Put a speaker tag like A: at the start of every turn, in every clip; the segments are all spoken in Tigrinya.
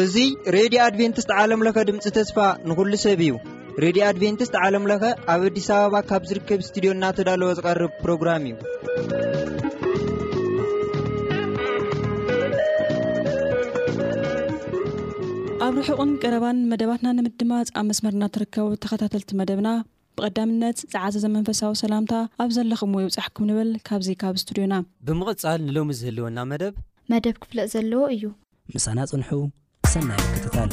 A: እዙይ ሬድዮ ኣድቨንትስት ዓለምለኸ ድምፂ ተስፋ ንኹሉ ሰብ እዩ ሬድዮ ኣድቨንትስት ዓለምለኸ ኣብ ኣዲስ ኣበባ ካብ ዝርከብ እስትድዮ እናተዳለወ ዝቐርብ ፕሮግራም እዩ
B: ኣብ ርሑቕን ቀረባን መደባትና ንምድማፅ ኣብ መስመርና ትርከቡ ተኸታተልቲ መደብና ብቐዳምነት ፀዓዘዘ መንፈሳዊ ሰላምታ ኣብ ዘለኹምዎ ይብፃሕኩም ንብል ካብዚ ካብ ስቱድዮና።
C: ብምቕፃል ንሎሚ ዝህልወና መደብ።
D: መደብ ክፍለጥ ዘለዎ እዩ።
E: ምሳና ፅንሑ ሰናይ
F: ምክትታል።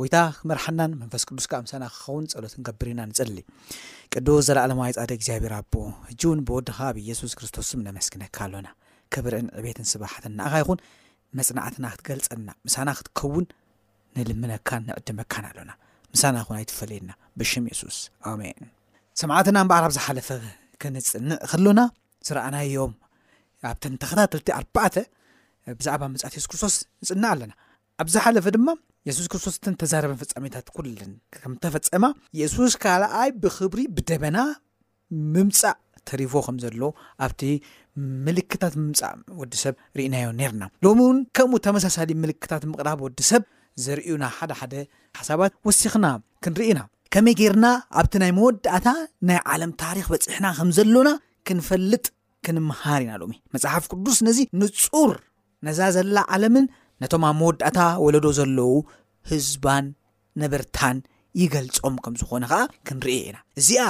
F: ጎይታ ክመርሓናን መንፈስ ቅዱስ ከኣ ምሳና ክኸውን ጸሎት ንገብር ኢና ንጽሊ ቅዱስ ዘለኣለማዊ ጻድቅ እግዚኣብሔር ኣቦ ሕጂ እውን ብወድኻ ብኢየሱስ ክርስቶስ ስም ነመስግነካ ኣሎና ክብርን ዕቤትን ስብሓትን ንኣኻ ይኹን መጽናዕትና ክትገልጸና ምሳና ክትከውን ንልምነካን ንዕድመካን ኣሎና ምሳና ኹን ኣይትፈለየና ብሽም የሱስ ኣሜን ሰማዕትና እምበኣር ኣብ ዝሓለፈ ክንጽንዕ ከሎና ዝረኣናዮም ኣብተን ተኸታተልቲ ኣርባዕተ ብዛዕባ መጻት የሱስ ክርስቶስ ንጽናዕ ኣለና ኣብ ዝሓለፈ ድማ የሱስ ክርስቶስ እተን ተዛረበን ፍጻሜታት ኩለን ከም ተፈጸማ የሱስ ካልኣይ ብኽብሪ ብደበና ምምጻእ ተሪፎ ከም ዘሎ ኣብቲ ምልክታት ምምጻእ ወዲ ሰብ ርኢናዮ ነርና ሎሚ እውን ከምኡ ተመሳሳሊ ምልክታት ምቕራብ ወዲ ሰብ ዘርእዩና ሓደ ሓደ ሓሳባት ወሲኽና ክንርኢ ኢና ከመይ ጌርና ኣብቲ ናይ መወዳእታ ናይ ዓለም ታሪክ በፂሕና ከም ዘሎና ክንፈልጥ ክንምሃር ኢና ሎሚ መፅሓፍ ቅዱስ ነዚ ንፁር ነዛ ዘላ ዓለምን ነቶም ኣብ መወዳእታ ወለዶ ዘለዉ ህዝባን ነበርታን ይገልጾም ከም ዝኾነ ከኣ ክንርእዮ ኢና። እዚኣ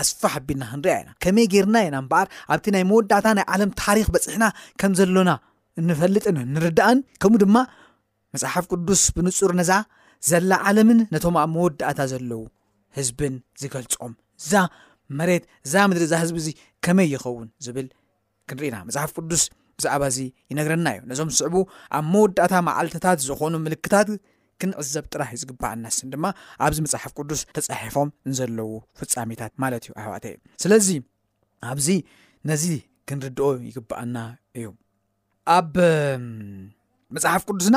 F: ኣስፍሕ ኣቢልና ክንርእያ ኢና። ከመይ ጌርና ኢና እምበኣር ኣብቲ ናይ መወዳእታ ናይ ዓለም ታሪኽ በጺሕና ከም ዘሎና እንፈልጥን እንርዳእን ከምኡ ድማ መጽሓፍ ቅዱስ ብንጹር ነዛ ዘላ ዓለምን ነቶም ኣብ መወዳእታ ዘለዉ ህዝብን ዝገልጾም እዛ መሬት እዛ ምድሪ እዛ ህዝቢ እዚ ከመይ ይኸውን ዝብል ክንርኢ ኢና። መጽሓፍ ቅዱስ ብዛዕባ እዚ ይነግረና እዩ። ነዞም ዝስዕቡ ኣብ መወዳእታ መዓልትታት ዝኾኑ ምልክታት ክንዕዘብ ጥራሕ እዩ ዝግባኣና ስን ድማ ኣብዚ መፅሓፍ ቅዱስ ተፃሒፎም ንዘለዉ ፍፃሜታት ማለት እዩ ኣሕዋተ ስለዚ ኣብዚ ነዚ ክንርድኦ ይግባኣና እዩ ኣብ መፅሓፍ ቅዱስና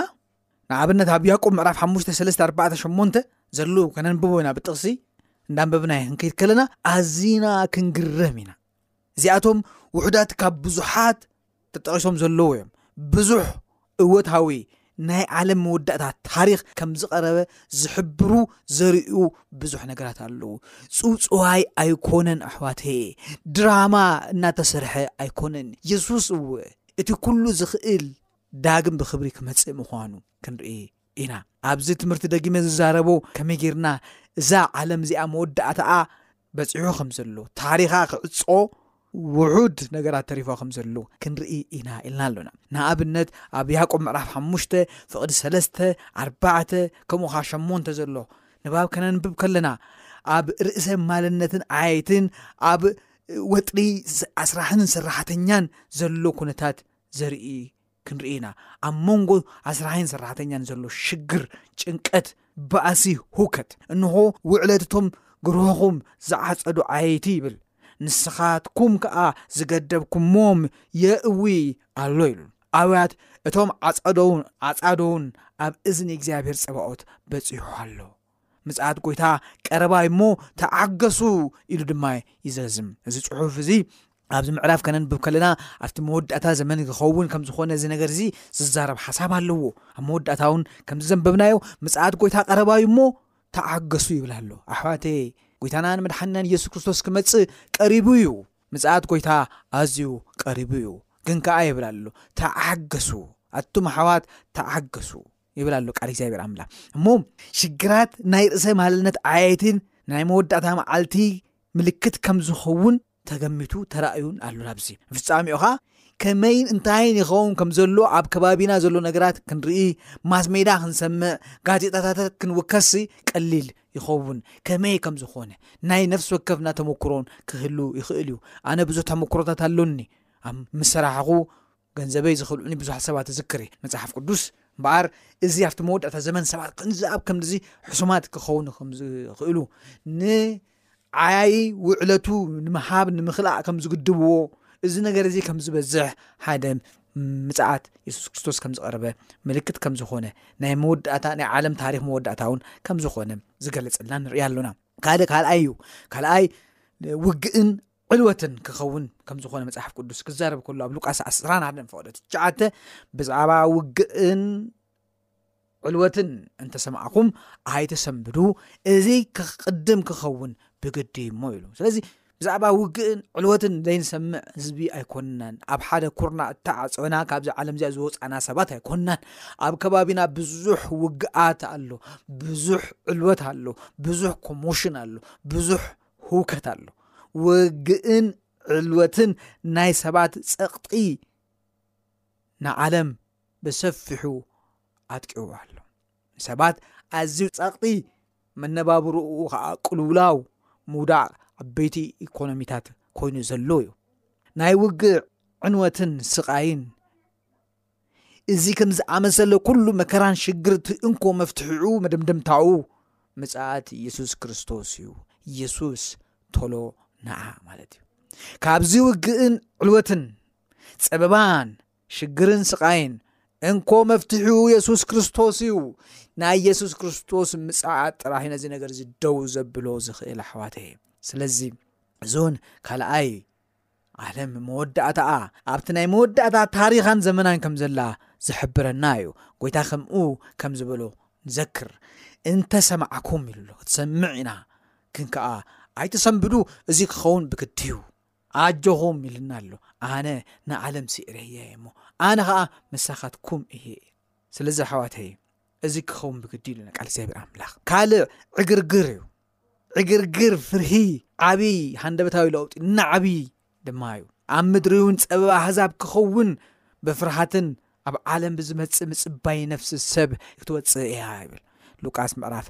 F: ንኣብነት ኣብ ያቆብ ምዕራፍ 548 ዘሉ ከነንብቦ ኢና ብጥቕሲ እንዳንበብና ክንከይድ ከለና ኣዝና ክንግረም ኢና እዚኣቶም ውሑዳት ካብ ብዙሓት ተጠቒሶም ዘለዉ እዮም ብዙሕ እወታዊ ናይ ዓለም መወዳእታ ታሪክ ከም ዝቀረበ ዝሕብሩ ዘርእዩ ብዙሕ ነገራት ኣለዉ ፅውፅዋይ ኣይኮነን ኣሕዋት ድራማ እናተሰርሐ ኣይኮነን የሱስ እው እቲ ኩሉ ዝኽእል ዳግም ብክብሪ ክመፅእ ምኳኑ ክንርኢ ኢና ኣብዚ ትምህርቲ ደጊመ ዝዛረቦ ከመይ ጌርና እዛ ዓለም እዚኣ መወዳእታኣ በፂሑ ከም ዘሎ ታሪኻ ክዕፆ ውሑድ ነገራት ተሪፎ ከም ዘሉ ክንርኢ ኢና ኢልና ኣሎና ንኣብነት ኣብ ያቆብ ምዕራፍ ሓሙሽተ ፍቕዲ ሰለስተ ኣርባዕተ ከምኡ ኸዓ ሸሞንተ ዘሎ ንባብ ከነንብብ ከለና ኣብ ርእሰ ማልነትን ዓያይትን ኣብ ወጥሪ ኣስራሕን ሰራሕተኛን ዘሎ ኩነታት ዘርኢ ክንርኢ ኢና ኣብ መንጎ ኣስራሒን ሰራሕተኛን ዘሎ ሽግር ጭንቀት ባእሲ ሁከት እንሆ ውዕለትቶም ግርሆኹም ዝዓጸዱ ዓየይቲ ይብል ንስኻትኩም ከኣ ዝገደብኩሞም የእዊ ኣሎ ኢሉ ኣውያት እቶም ዓጸዶውን ዓጻዶውን ኣብ እዝኒ እግዚኣብሔር ጸባኦት በጺሑ ኣሎ ምጽኣት ጐይታ ቀረባ እዩ እሞ ተዓገሱ ኢሉ ድማ ይዘዝም። እዚ ጽሑፍ እዚ ኣብዚ ምዕራፍ ከነንብብ ከለና ኣብቲ መወዳእታ ዘመን ክኸውን ከም ዝኾነ እዚ ነገር እዚ ዝዛረብ ሓሳብ ኣለዎ ኣብ መወዳእታ እውን ከምዚ ዘንበብናዮ ምጽኣት ጎይታ ቀረባ እዩ እሞ ተዓገሱ ይብል ኣሎ ኣሕዋተ ጎይታናን መድሓንናን ኢየሱስ ክርስቶስ ክመጽእ ቀሪቡ እዩ ምጽኣት ጎይታ ኣዝዩ ቀሪቡ እዩ ግን ከኣ ይብል ኣሎ ተዓገሱ ኣቱም ኣሕዋት ተዓገሱ ይብል ኣሎ ቃል እግዚኣብሔር ኣምላክ እሞ ሽግራት ናይ ርእሰ ማልነት ዓየትን ናይ መወዳእታ መዓልቲ ምልክት ከም ዝኸውን ተገሚቱ ተራእዩን ኣሎ ናብዚ ፍፃሚኡ ኸዓ ከመይን እንታይን ይኸውን ከም ዘሎ ኣብ ከባቢና ዘሎ ነገራት ክንርኢ ማስ ሜዳ ክንሰምዕ ጋዜጣታታት ክንውከሲ ቀሊል ይኸውን ከመይ ከም ዝኾነ ናይ ነፍሲ ወከፍና ተመክሮን ክህሉ ይኽእል እዩ ኣነ ብዙሕ ተመክሮታት ኣሎኒ ኣብ ምስራሕኹ ገንዘበይ ዝኸልኡኒ ብዙሓት ሰባት እዝክር እየ። መጽሓፍ ቅዱስ እምበኣር እዚ ኣብቲ መወዳእታ ዘመን ሰባት ክንዚ ኣብ ከምዚ ሕሱማት ክኸውን ከም ዝኽእሉ ንዓያዪ ውዕለቱ ንምሃብ ንምኽላእ ከም ዝግድብዎ እዚ ነገር እዚ ከም ዝበዝሕ ሓደ ምጽኣት የሱስ ክርስቶስ ከም ዝቐረበ ምልክት ከም ዝኾነ ናይ መወዳእታ ናይ ዓለም ታሪክ መወዳእታ እውን ከም ዝኾነ ዝገለጸልና ንሪኢ ኣሎና ካልእ ካልኣይ እዩ ካልኣይ ውግእን ዕልወትን ክኸውን ከም ዝኾነ መጽሓፍ ቅዱስ ክዛረብ ከሎ ኣብ ሉቃስ ዕስራን ሓደን ፈቐዶ ትሽዓተ ብዛዕባ ውግእን ዕልወትን እንተሰማዕኹም ኣይተሰንብዱ እዚ ክቅድም ክኸውን ብግዲ እሞ ኢሉ ስለዚ ብዛዕባ ውግእን ዕልወትን ዘይንሰምዕ ህዝቢ ኣይኮንናን ኣብ ሓደ ኩርና እተዓፀና ካብዚ ዓለም እዚኣ ዝወፃና ሰባት ኣይኮንናን ኣብ ከባቢና ብዙሕ ውግኣት ኣሎ ብዙሕ ዕልወት ኣሎ ብዙሕ ኮሞሽን ኣሎ ብዙሕ ህውከት ኣሎ ውግእን ዕልወትን ናይ ሰባት ጸቕጢ ንዓለም ብሰፊሑ ኣጥቂዎ ኣሎ ሰባት ኣዝዩ ጸቕጢ መነባብርኡ ከዓ ቅልውላው ምውዳቕ ዓበይቲ ኢኮኖሚታት ኮይኑ ዘሎ እዩ ናይ ውግእ ዕንወትን ስቓይን እዚ ከምዝኣመሰለ ኩሉ መከራን ሽግር እቲ እንኮ መፍትሕዑ መደምደምታኡ ምጽኣት ኢየሱስ ክርስቶስ እዩ። ኢየሱስ ቶሎ ነዓ ማለት እዩ። ካብዚ ውግእን ዕልወትን ጸበባን ሽግርን ስቓይን እንኮ መፍትሕኡ የሱስ ክርስቶስ እዩ። ናይ የሱስ ክርስቶስ ምጽኣት ጥራሕ ነዚ ነገር እዚ ደው ዘብሎ ዝኽእል ኣሕዋተ ስለዚ እዚውን ካልኣይ ዓለም መወዳእታኣ ኣብቲ ናይ መወዳእታ ታሪኻን ዘመናን ከም ዘላ ዝሕብረና እዩ ጎይታ ከምኡ ከም ዝበሎ ንዘክር እንተ ሰማዕኩም ኢሉ ክትሰምዕ ኢና ግን ከኣ ኣይተሰንብዱ እዚ ክኸውን ብግዲ እዩ ኣጆኹም ኢልና ኣሎ ኣነ ንዓለም ስኢረ እየ እሞ ኣነ ከዓ መሳኻትኩም እየ ስለዚ ኣሕዋተይ እዚ ክኸውን ብግዲ ኢሉ ቃል እግዚኣብሔር ኣምላኽ ካልእ ዕግርግር እዩ ዕግርግር ፍርሂ ዓብዪ ሃንደበታዊ ለውጢ እናዓብዪ ድማ እዩ። ኣብ ምድሪ እውን ጸበብ ኣህዛብ ክኸውን ብፍርሃትን ኣብ ዓለም ብዝመጽእ ምጽባይ ነፍሲ ሰብ ክትወጽእ እያ ይብል ሉቃስ ምዕራፍ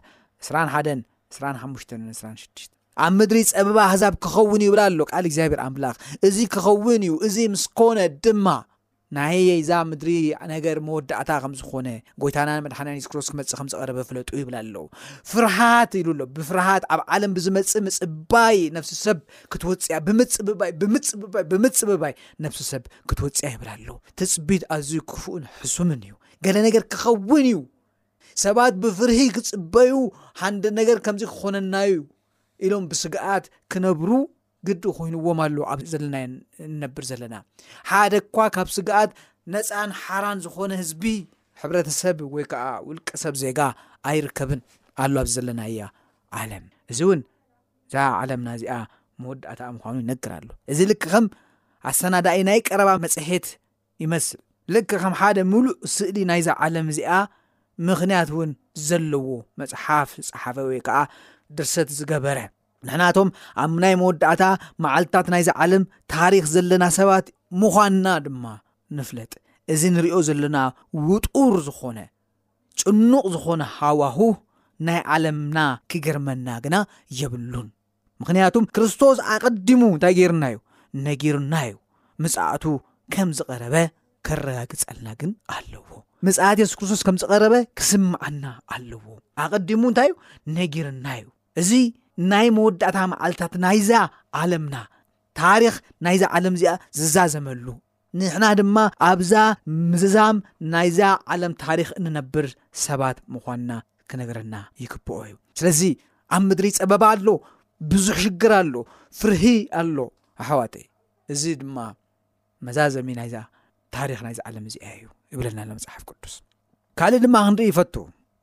F: 21 25 26 ኣብ ምድሪ ጸበብ ኣህዛብ ክኸውን ይብል ኣሎ ቃል እግዚኣብሔር ኣምላኽ እዚ ክኸውን እዩ እዚ ምስ ኮነ ድማ ናህየይ እዛ ምድሪ ነገር መወዳእታ ከም ዝኾነ ጎይታናን መድሓንያን የሱስ ክርስቶስ ክመጽእ ከም ዝቐረበ ፍለጡ ይብላ ኣሎ። ፍርሃት ኢሉ ኣሎ። ብፍርሃት ኣብ ዓለም ብዝመጽእ ምጽባይ ነፍሲ ሰብ ክትወጽያ ብምጽብባይ ብምጽብባይ ብምጽብባይ ነፍሲ ሰብ ክትወጽያ ይብላ ኣሎ። ትጽቢት ኣዝዩ ክፉእን ሕሱምን እዩ። ገለ ነገር ክኸውን እዩ። ሰባት ብፍርሂ ክጽበዩ ሃንደ ነገር ከምዚ ክኾነና እዩ ኢሎም ብስግኣት ክነብሩ ግዲ ኮይንዎም ኣሎ ኣብ ዘለናዮ እንነብር ዘለና ሓደ እኳ ካብ ስግኣት ነፃን ሓራን ዝኾነ ህዝቢ ሕብረተሰብ ወይ ከዓ ውልቀ ሰብ ዜጋ ኣይርከብን ኣሎ ኣብ ዘለናያ ዓለም እዚ እውን እዛ ዓለምና እዚኣ መወዳእታ ምዃኑ ይነገር ኣሎ እዚ ልክ ከም ኣሰናዳኢ ናይ ቀረባ መፅሄት ይመስል። ልክዕ ከም ሓደ ምሉእ ስእሊ ናይዛ ዓለም እዚኣ ምኽንያት እውን ዘለዎ መጽሓፍ ዝጸሓፈ ወይ ከኣ ድርሰት ዝገበረ ንሕና እቶም ኣብ ናይ መወዳእታ መዓልትታት ናይዛ ዓለም ታሪኽ ዘለና ሰባት ምዃንና ድማ ንፍለጥ እዚ ንሪኦ ዘለና ውጡር ዝኾነ ጭኑቕ ዝኾነ ሃዋሁ ናይ ዓለምና ክገርመና ግና የብሉን ምኽንያቱም ክርስቶስ ኣቐዲሙ እንታይ ገይርና እዩ ነጊርና እዩ ምጽኣቱ ከም ዝቐረበ ከረጋግጸልና ግን ኣለዎ ምጽኣት የሱስ ክርስቶስ ከም ዝቐረበ ክስምዓና ኣለዎ ኣቐዲሙ እንታይ እዩ ነጊርና እዩ እዚ ናይ መወዳእታ መዓልትታት ናይዛ ዓለምና ታሪኽ ናይዛ ዓለም እዚኣ ዝዛዘመሉ ንሕና ድማ ኣብዛ ምዝዛም ናይዛ ዓለም ታሪኽ እንነብር ሰባት ምዃንና ክነግረና ይግብኦ እዩ ስለዚ ኣብ ምድሪ ጸበባ ኣሎ ብዙሕ ሽግር ኣሎ ፍርሂ ኣሎ ኣሕዋተይ እዚ ድማ መዛዘሚ ናይዛ ታሪኽ ናይዚ ዓለም እዚኣ እዩ ይብለና ኣሎ መጽሓፍ ቅዱስ ካልእ ድማ ክንርኢ ይፈቱ፣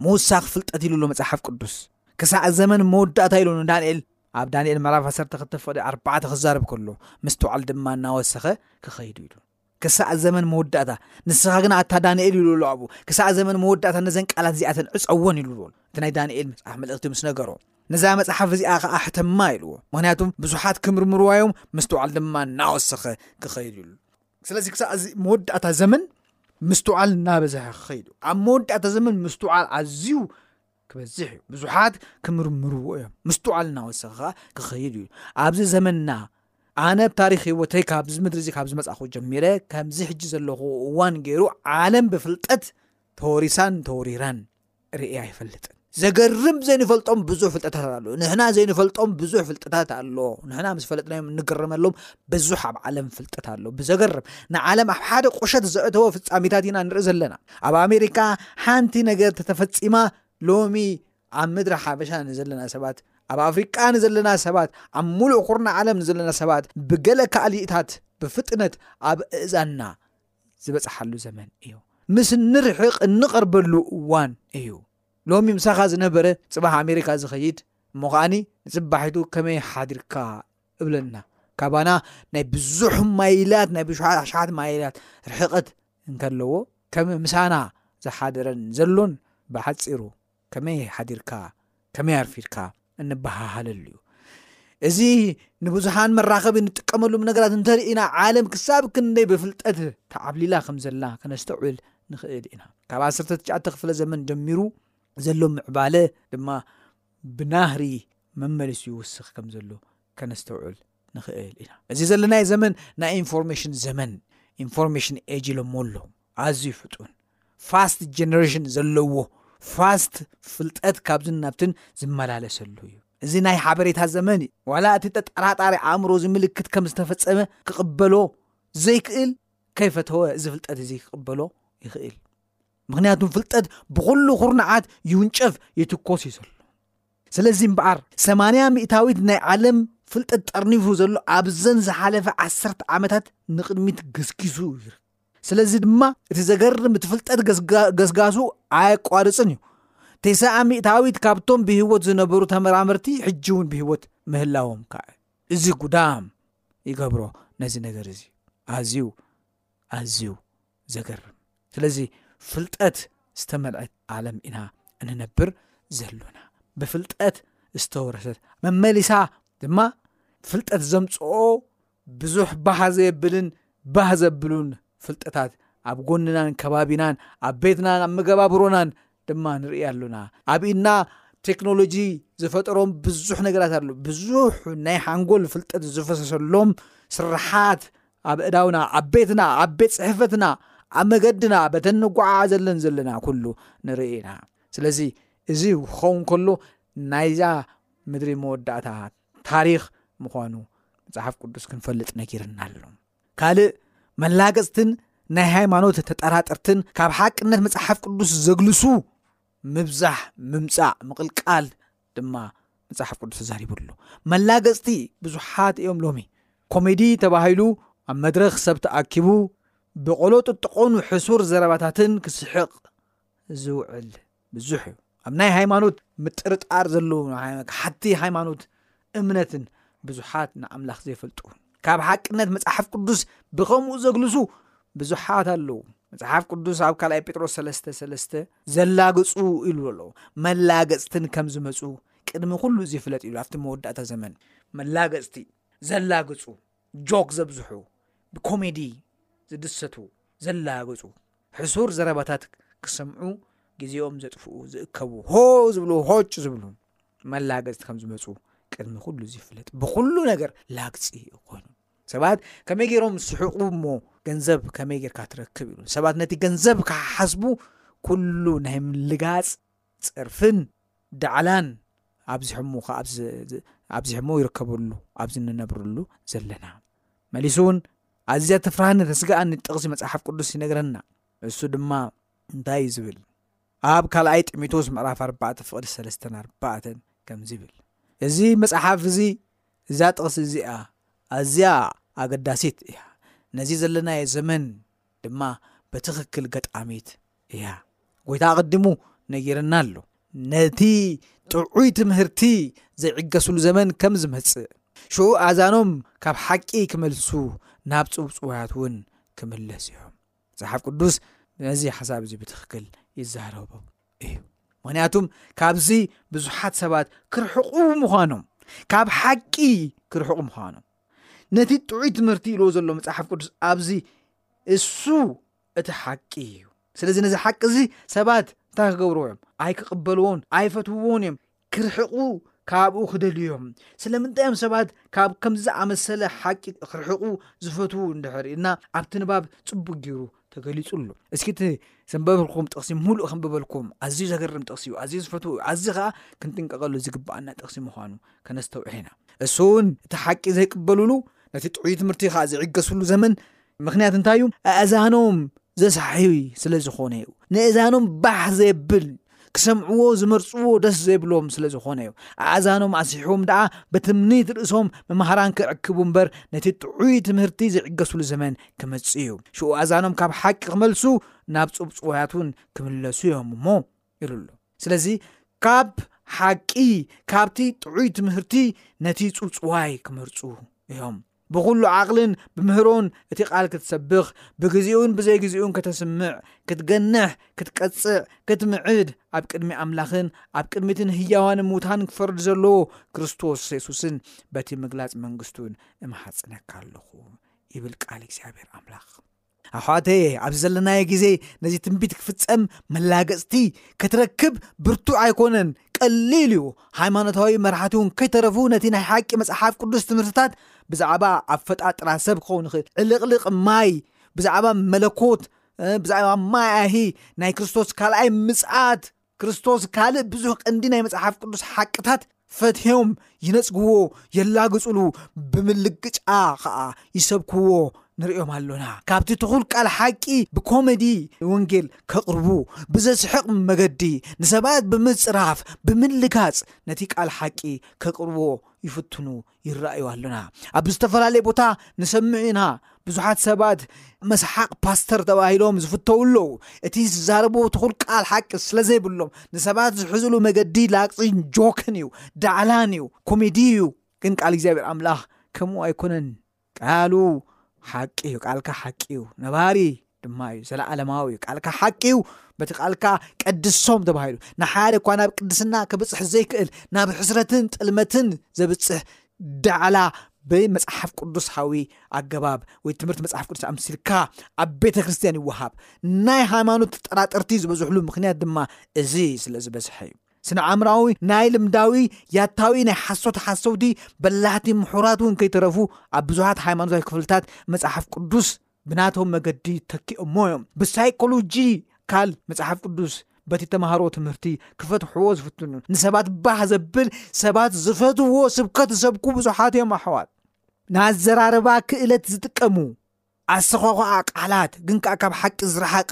F: ምውሳኽ ፍልጠት ኢሉ ኣሎ መጽሓፍ ቅዱስ። ክሳዕ ዘመን መወዳእታ ኢሉ ንዳንኤል ኣብ ዳንኤል ምዕራፍ ዓሰርተ ክልተ ፍቕዲ ኣርባዕተ ክዛረብ ከሎ ምስትውዓል ድማ እናወሰኸ ክኸይዱ ኢሉ ክሳዕ ዘመን መወዳእታ ንስኻ ግና ኣታ ዳንኤል ኢሉ ኣሎ ኣብኡ ክሳዕ ዘመን መወዳእታ ነዘን ቃላት እዚኣተን ዕፀወን ኢሉ በሉ እቲ ናይ ዳንኤል መጽሓፍ መልእኽቲ ምስ ነገሮ ነዛ መጽሓፍ እዚኣ ከዓ ኣሕተማ ኢልዎ ምክንያቱም ብዙሓት ክምርምርዋ እዮም ምስትውዓል ድማ እናወሰኸ ክኸይዱ ኢሉ ስለዚ ክሳዕ እዚ መወዳእታ ዘመን ምስትውዓል እናበዝሐ ክኸይድ እዩ ኣብ መወዳእታ ዘመን ምስትውዓል ኣዝዩ ክበዝሕ እዩ ብዙሓት ክምርምርዎ እዮም ምስትውዓል እናወሰኸ ከዓ ክኸይድ እዩ ኣብዚ ዘመንና ኣነ ብ ታሪክ ህወተይ ካብዚ ምድሪ እዚ ካብ ዝመፅእኹ ጀሚረ ከምዚ ሕጂ ዘለኹ እዋን ገይሩ ዓለም ብፍልጠት ተወሪሳን ተወሪራን ርእየ ኣይፈልጥን ዘገርም ዘይንፈልጦም ብዙሕ ፍልጠታት ኣሎ ንሕና ዘይንፈልጦም ብዙሕ ፍልጠታት ኣሎ ንሕና ምስ ፈለጥናዮም እንግረመሎም ብዙሕ ኣብ ዓለም ፍልጠት ኣሎ ብዘገርም ንዓለም ኣብ ሓደ ቁሸት ዘእተወ ፍጻሜታት ኢና ንርኢ ዘለና ኣብ ኣሜሪካ ሓንቲ ነገር ተተፈጺማ ሎሚ ኣብ ምድሪ ሓበሻ ንዘለና ሰባት ኣብ ኣፍሪቃ ንዘለና ሰባት ኣብ ሙሉእ ኩርና ዓለም ንዘለና ሰባት ብገለ ካልእታት ብፍጥነት ኣብ እእዛና ዝበጽሓሉ ዘመን እዩ ምስ ንርሕቅ እንቐርበሉ እዋን እዩ ሎሚ ምሳኻ ዝነበረ ጽባሕ ኣሜሪካ ዝኸይድ እሞ ከዓኒ ንጽባሒቱ ከመይ ሓድርካ እብለና ካባና ናይ ብዙሕ ማይላት ናይ ብዙሓት ማይላት ርሕቐት እንከለዎ ከም ምሳና ዝሓደረን ዘሎን ብሓፂሩ ከመይ ሓዲርካ ከመይ ኣርፊድካ እንበሃሃለሉዩ እዚ ንብዙሓን መራኸቢ ንጥቀመሉም ነገራት እንተርኢና ዓለም ክሳብ ክንደይ ብፍልጠት ተዓብሊላ ከም ዘላ ክነስተውዕል ንኽእል ኢና ካብ 19 ክፍለ ዘመን ጀሚሩ ዘሎ ምዕባለ ድማ ብናህሪ መመልሲ ይውስኽ ከም ዘሎ ከነስተውዕል ንኽእል ኢና እዚ ዘለናይ ዘመን ናይ ኢንፎርሜሽን ዘመን ኢንፎርሜሽን ኤጅ ኢሎሞ ኣሎ ኣዝዩ ፍጡን ፋስት ጀነሬሽን ዘለዎ ፋስት ፍልጠት ካብዝን ናብትን ዝመላለሰሉ እዩ እዚ ናይ ሓበሬታ ዘመን እዩ ዋላ እቲ ጠጠራጣሪ ኣእምሮ ዝምልክት ከም ዝተፈፀመ ክቕበሎ ዘይክእል ከይፈተወ እዚ ፍልጠት እዚ ክቕበሎ ይኽእል ምክንያቱም ፍልጠት ብኩሉ ኩርናዓት ይውንጨፍ ይትኮስ እዩ ዘሎ ስለዚ እምበኣር ሰማንያ ሚእታዊት ናይ ዓለም ፍልጠት ጠርኒፉ ዘሎ ኣብዘን ዝሓለፈ ዓሰርተ ዓመታት ንቕድሚት ገስጊሱ ይርከብ ስለዚ ድማ እቲ ዘገርም እቲ ፍልጠት ገስጋሱ ኣየቋርፅን እዩ። ቴስዓ ሚእታዊት ካብቶም ብህይወት ዝነበሩ ተመራመርቲ ሕጂ እውን ብህይወት ምህላዎም ከዓ እዚ ጉዳም ይገብሮ ነዚ ነገር እዚ ኣዝዩ ኣዝዩ ዘገርም ስለዚ ፍልጠት ዝተመልዐት ዓለም ኢና እንነብር ዘሎና ብፍልጠት ዝተወረሰት መመሊሳ ድማ ፍልጠት ዘምፅኦ ብዙሕ ባህ ዘየብልን ባህ ዘብሉን ፍልጠታት ኣብ ጎንናን ከባቢናን ኣብ ቤትናን ኣብ መገባብሮናን ድማ ንርኢ ኣሎና ኣብ ኢድና ቴክኖሎጂ ዝፈጠሮም ብዙሕ ነገራት ኣሎ ብዙሕ ናይ ሓንጎል ፍልጠት ዝፈሰሰሎም ስራሓት ኣብ እዳውና ኣብ ቤትና ኣብ ቤት ፅሕፈትና ኣብ መገድና በተን ንጓዓዘለን ዘለና ኩሉ ንርኢ ኢና ስለዚ እዚ ክኸውን ከሎ ናይዛ ምድሪ መወዳእታ ታሪኽ ምዃኑ መጽሓፍ ቅዱስ ክንፈልጥ ነጊርና ኣሎ ካልእ መላገጽትን ናይ ሃይማኖት ተጠራጠርትን ካብ ሓቅነት መጽሓፍ ቅዱስ ዘግልሱ ምብዛሕ ምምጻእ ምቕልቃል ድማ መጽሓፍ ቅዱስ ተዛሪቡሉ መላገጽቲ ብዙሓት እዮም ሎሚ ኮሜዲ ተባሂሉ ኣብ መድረኽ ሰብ ተኣኪቡ ብቆሎ ጥጥቆን ሕሱር ዘረባታትን ክስሕቕ ዝውዕል ብዙሕ እዩ ኣብ ናይ ሃይማኖት ምጥርጣር ዘለዉ ሓቲ ሃይማኖት እምነትን ብዙሓት ንኣምላኽ ዘይፈልጡ ካብ ሓቅነት መጽሓፍ ቅዱስ ብኸምኡ ዘግልሱ ብዙሓት ኣለዉ መጽሓፍ ቅዱስ ኣብ ካልኣይ ጴጥሮስ 3 3 ዘላግጹ ኢሉ ኣሎ መላገጽትን ከም ዝመፁ ቅድሚ ኩሉ ዝፍለጥ ኢሉ ኣብቲ መወዳእታ ዘመን መላገጽቲ ዘላግጹ ጆክ ዘብዝሑ፣ ብኮሜዲ ዝድሰቱ፣ ዘላግጹ፣ ሕሱር ዘረባታት ክሰምዑ ግዜኦም ዘጥፍኡ፣ ዝእከቡ፣ ሆ ዝብሉ፣ ሆጭ ዝብሉ፣ መላገጽቲ ከም ዝመጹ ቅድሚ ኩሉ ዝፍለጥ ብኩሉ ነገር ላግጺ ኮይኑ ሰባት ከመይ ገይሮም ስሕቑ እሞ ገንዘብ ከመይ ጌርካ ትረክብ ኢሉ ሰባት ነቲ ገንዘብ ክሓስቡ ኩሉ ናይ ምልጋጽ ጸርፍን ዳዕላን ኣብዚሖሞ ከኣ ኣብዚሖሞ ይርከቡ ኣሉ ኣብዚ እንነብርሉ ዘለና። መሊሱ ውን ኣዝያ ተፍርሃኒ ተስግኣኒ ጥቕሲ መጽሓፍ ቅዱስ ይነግረና እሱ ድማ እንታይ እዩ ዝብል ኣብ ካልኣይ ጢሞቴዎስ ምዕራፍ ኣርባዕተ ፍቕዲ ሰለስተን ኣርባዕተን ከምዚ ይብል እዚ መጽሓፍ እዚ እዛ ጥቕሲ እዚኣ ኣዝያ ኣገዳሲት እያ ነዚ ዘለናዮ ዘመን ድማ በትኽክል ገጣሚት እያ ጎይታ ኣቐዲሙ ነጊርና ኣሎ ነቲ ጥዑይ ትምህርቲ ዘይዕገስሉ ዘመን ከም ዝመጽእ ሽዑ ኣዛኖም ካብ ሓቂ ክመልሱ ናብ ጽውጽዋያት እውን ክምለስ እዮም መጽሓፍ ቅዱስ ነዚ ሓሳብ እዚ ብትኽክል ይዛረቡ እዩ ምክንያቱም ካብዚ ብዙሓት ሰባት ክርሕቁ ምዃኖም ካብ ሓቂ ክርሕቁ ምዃኖም ነቲ ጥዑይ ትምህርቲ ኢልዎ ዘሎ መፅሓፍ ቅዱስ ኣብዚ እሱ እቲ ሓቂ እዩ ስለዚ ነዚ ሓቂ እዚ ሰባት እንታይ ክገብርዎ እዮም ኣይክቕበልዎን ኣይፈትውዎን እዮም ክርሕቑ ካብኡ ክደልዩ እዮም ስለምንታይ እዮም ሰባት ካብ ከምዚ ዝኣመሰለ ሓቂ ክርሕቑ ዝፈትዉ እንድሕር እና ኣብቲ ንባብ ፅቡቅ ገይሩ ተገሊፁ ኣሎ እስኪ እቲ ዘንበብልኩም ጥቕሲ ሙሉእ ከንብበልኩም ኣዝዩ ዘገርም ጥቕሲ እዩ ኣዝዩ ዝፈትው እዩ ኣዚ ከዓ ክንጥንቀቐሉ ዝግብኣና ጥቕሲ ምዃኑ ከነስተውዕል ኢና እሱውን እቲ ሓቂ ዘይቅበልሉ ነቲ ጥዑይ ትምህርቲ ከዓ ዝዕገስሉ ዘመን ምኽንያት እንታይ እዩ? ኣእዛኖም ዘሳሒ ስለ ዝኾነ እዩ። ንእዛኖም ባህ ዘብል ክሰምዕዎ ዝመርጽዎ ደስ ዘይብሎም ስለ ዝኾነ እዩ። ኣእዛኖም ኣስሒዎም ደኣ በትምኒት ርእሶም መማህራን ክዕክቡ እምበር ነቲ ጥዑይ ትምህርቲ ዝዕገሱሉ ዘመን ክመጽእ እዩ። ሽኡ ኣእዛኖም ካብ ሓቂ ክመልሱ ናብ ጽብጽዋያት እውን ክምለሱ እዮም እሞ ኢሉ ኣሎ። ስለዚ ካብ ሓቂ ካብቲ ጥዑይ ትምህርቲ ነቲ ጽብጽዋይ ክመርጹ እዮም። ብኹሉ ዓቕልን ብምህሮን እቲ ቃል ክትሰብኽ፣ ብግዜኡን ብዘይግዜኡን ከተስምዕ፣ ክትገንሕ፣ ክትቀጽዕ፣ ክትምዕድ፣ ኣብ ቅድሚ ኣምላኽን ኣብ ቅድሚትን ህያዋን ሙታን ክፈርድ ዘለዎ ክርስቶስ የሱስን በቲ ምግላጽ መንግስቱን እምሓጽነካ ኣለኹ ይብል ቃል እግዚኣብሔር ኣምላኽ። ኣሕዋተየ ኣብዚ ዘለናዮ ግዜ ነዚ ትንቢት ክፍጸም መላገጽቲ ክትረክብ ብርቱዕ ኣይኮነን ቀሊል እዩ ሃይማኖታዊ መራሕቲ እውን ከይተረፉ ነቲ ናይ ሓቂ መጽሓፍ ቅዱስ ትምህርትታት ብዛዕባ ኣፈጣጥራ ሰብ ክኸውን ይኽእል ዕልቕልቕ ማይ ብዛዕባ መለኮት ብዛዕባ ማይ ኣሂ ናይ ክርስቶስ ካልኣይ ምጽኣት ክርስቶስ ካልእ ብዙሕ ቀንዲ ናይ መጽሓፍ ቅዱስ ሓቅታት ፈትዮም ይነጽግዎ የላግጹሉ ብምልግጫ ኸኣ ይሰብክዎ ንርእዮም ኣሎና ካብቲ ትኹል ቃል ሓቂ ብኮሜዲ ወንጌል ከቕርቡ ብዘስሕቕ መገዲ ንሰባት ብምጽራፍ ብምልጋጽ ነቲ ቃል ሓቂ ከቕርብዎ ይፍትኑ ይረኣዩ ኣለና ኣብ ዝተፈላለየ ቦታ ንሰምዕ ኢና ብዙሓት ሰባት መስሓቅ ፓስተር ተባሂሎም ዝፍተው ኣለዉ እቲ ዝዛረቡ ትኹል ቃል ሓቂ ስለ ዘይብሎም ንሰባት ዝሕዝሉ መገዲ ላቅፅን ጆክን እዩ ዳዕላን እዩ ኮሜዲ እዩ ግን ቃል እግዚኣብሔር ኣምላኽ ከምኡ ኣይኮነን ቃሉ ሓቂ እዩ ቃልካ ሓቂ እዩ ነባሪ ድማ እዩ ዘለዓለማዊ እዩ ቃልካ ሓቂ እዩ በቲ ቃልካ ቀድሶም ተባሂሉ ንሓደ እኳ ናብ ቅድስና ክብፅሕ ዘይክእል ናብ ሕስረትን ጥልመትን ዘብፅሕ ዳዕላ ብመፅሓፍ ቅዱሳዊ ኣገባብ ወይ ትምህርቲ መፅሓፍ ቅዱስ ኣምሲልካ ኣብ ቤተ ክርስትያን ይወሃብ ናይ ሃይማኖት ጠራጠርቲ ዝበዝሕሉ ምክንያት ድማ እዚ ስለ ዝበዝሐ እዩ ስነኣእምሮኣዊ ናይ ልምዳዊ ያታዊ ናይ ሓሶት ሓሰውቲ በላሕቲ ምሑራት እውን ከይተረፉ ኣብ ብዙሓት ሃይማኖታዊ ክፍልታት መጽሓፍ ቅዱስ ብናቶም መገዲ ተኪኦሞ እዮም ብሳይኮሎጂ ካል መጽሓፍ ቅዱስ በቲ ተምሃሮ ትምህርቲ ክፈትሕዎ ዝፍትኑ ንሰባት ባህ ዘብል ሰባት ዝፈትዎ ስብከት ዝሰብኩ ብዙሓት እዮም ኣሕዋት ንኣዘራርባ ክእለት ዝጥቀሙ ኣሰዃዃኣ ቃላት ግን ከኣ ካብ ሓቂ ዝረሓቀ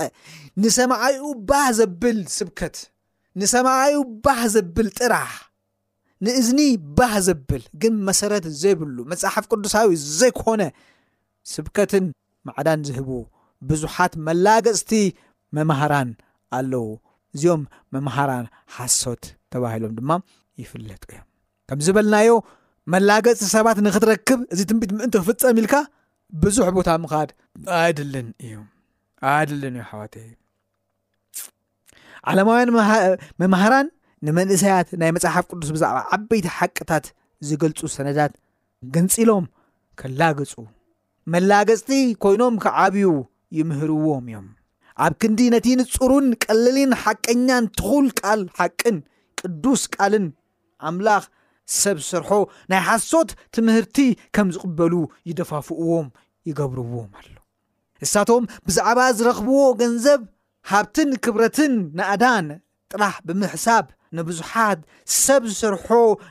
F: ንሰማዓይኡ ባህ ዘብል ስብከት ንሰማዓይኡ ባህ ዘብል ጥራሕ ንእዝኒ ባህ ዘብል ግን መሰረት ዘይብሉ መጽሓፍ ቅዱሳዊ ዘይኮነ ስብከትን ማዕዳን ዝህቡ ብዙሓት መላገጽቲ መማህራን ኣለዉ እዚኦም መማህራን ሓሶት ተባሂሎም ድማ ይፍለጡ እዮም። ከም ዝበልናዮ መላገፂ ሰባት ንክትረክብ እዚ ትንቢት ምእንቲ ክፍፀም ኢልካ ብዙሕ ቦታ ምኻድ ኣድልን እዩ ኣድልን እዩ ሓዋተ ዓለማውያን መምሃራን ንመንእሰያት ናይ መፅሓፍ ቅዱስ ብዛዕባ ዓበይቲ ሓቅታት ዝገልፁ ሰነዳት ገንፂሎም ከላግፁ መላገፅቲ ኮይኖም ክዓብዩ ይምህርዎም እዮም ኣብ ክንዲ ነቲ ንፁሩን ቀልልን ሓቀኛን ትኹል ቃል ሓቅን ቅዱስ ቃልን ኣምላኽ ሰብ ዝሰርሖ ናይ ሓሶት ትምህርቲ ከም ዝቕበሉ ይደፋፍእዎም ይገብርዎም ኣሎ እሳቶም ብዛዕባ ዝረኽብዎ ገንዘብ ሃብትን ክብረትን ናእዳን ጥራሕ ብምሕሳብ ንብዙሓት ሰብ ዝሰርሖ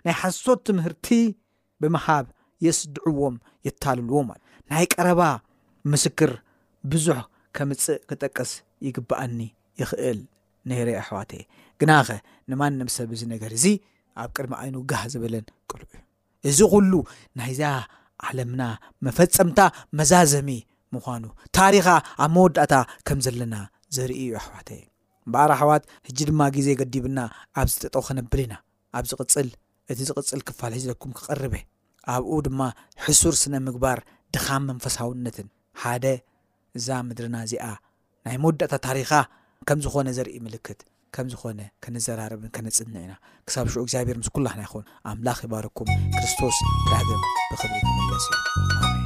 F: ናይ ሓሶት ትምህርቲ ብምሃብ የስድዕዎም የታልልዎም ኣሎ። ናይ ቀረባ ምስክር ብዙሕ ከምጽእ ክጠቅስ ይግብኣኒ ይኽእል ነይረ የሕዋተየ ግናኸ ንማንም ሰብ እዚ ነገር እዚ ኣብ ቅድሚ ኣይኑ ጋህ ዝበለን ቅሉዕ እዩ። እዚ ኩሉ ናይዛ ዓለምና መፈጸምታ መዛዘሚ ምዃኑ ታሪኻ ኣብ መወዳእታ ከም ዘለና ዘርኢ እዩ ኣሕዋተየ። እምበኣር ኣሕዋት ህጂ ድማ ግዜ ገዲብና ኣብዚ ጠጠው ከነብል ኢና። ኣብ ዝቅጽል እቲ ዝቅጽል ክፋል ሒዝለኩም ክቀርብ እየ ኣብኡ ድማ ሕሱር ስነ ምግባር ድኻም መንፈሳውነትን ሓደ እዛ ምድርና እዚኣ ናይ መወዳእታ ታሪኻ ከም ዝኾነ ዘርኢ ምልክት ከም ዝኾነ ከነዘራርብን ከነጽንን ኢና ክሳብ ሽዑ እግዚኣብሔር ምስ ኩላህና ይኹን ኣምላኽ ይባርኩም ክርስቶስ ዳግም ብክብሪ ክምለስ እዩ ኣሜን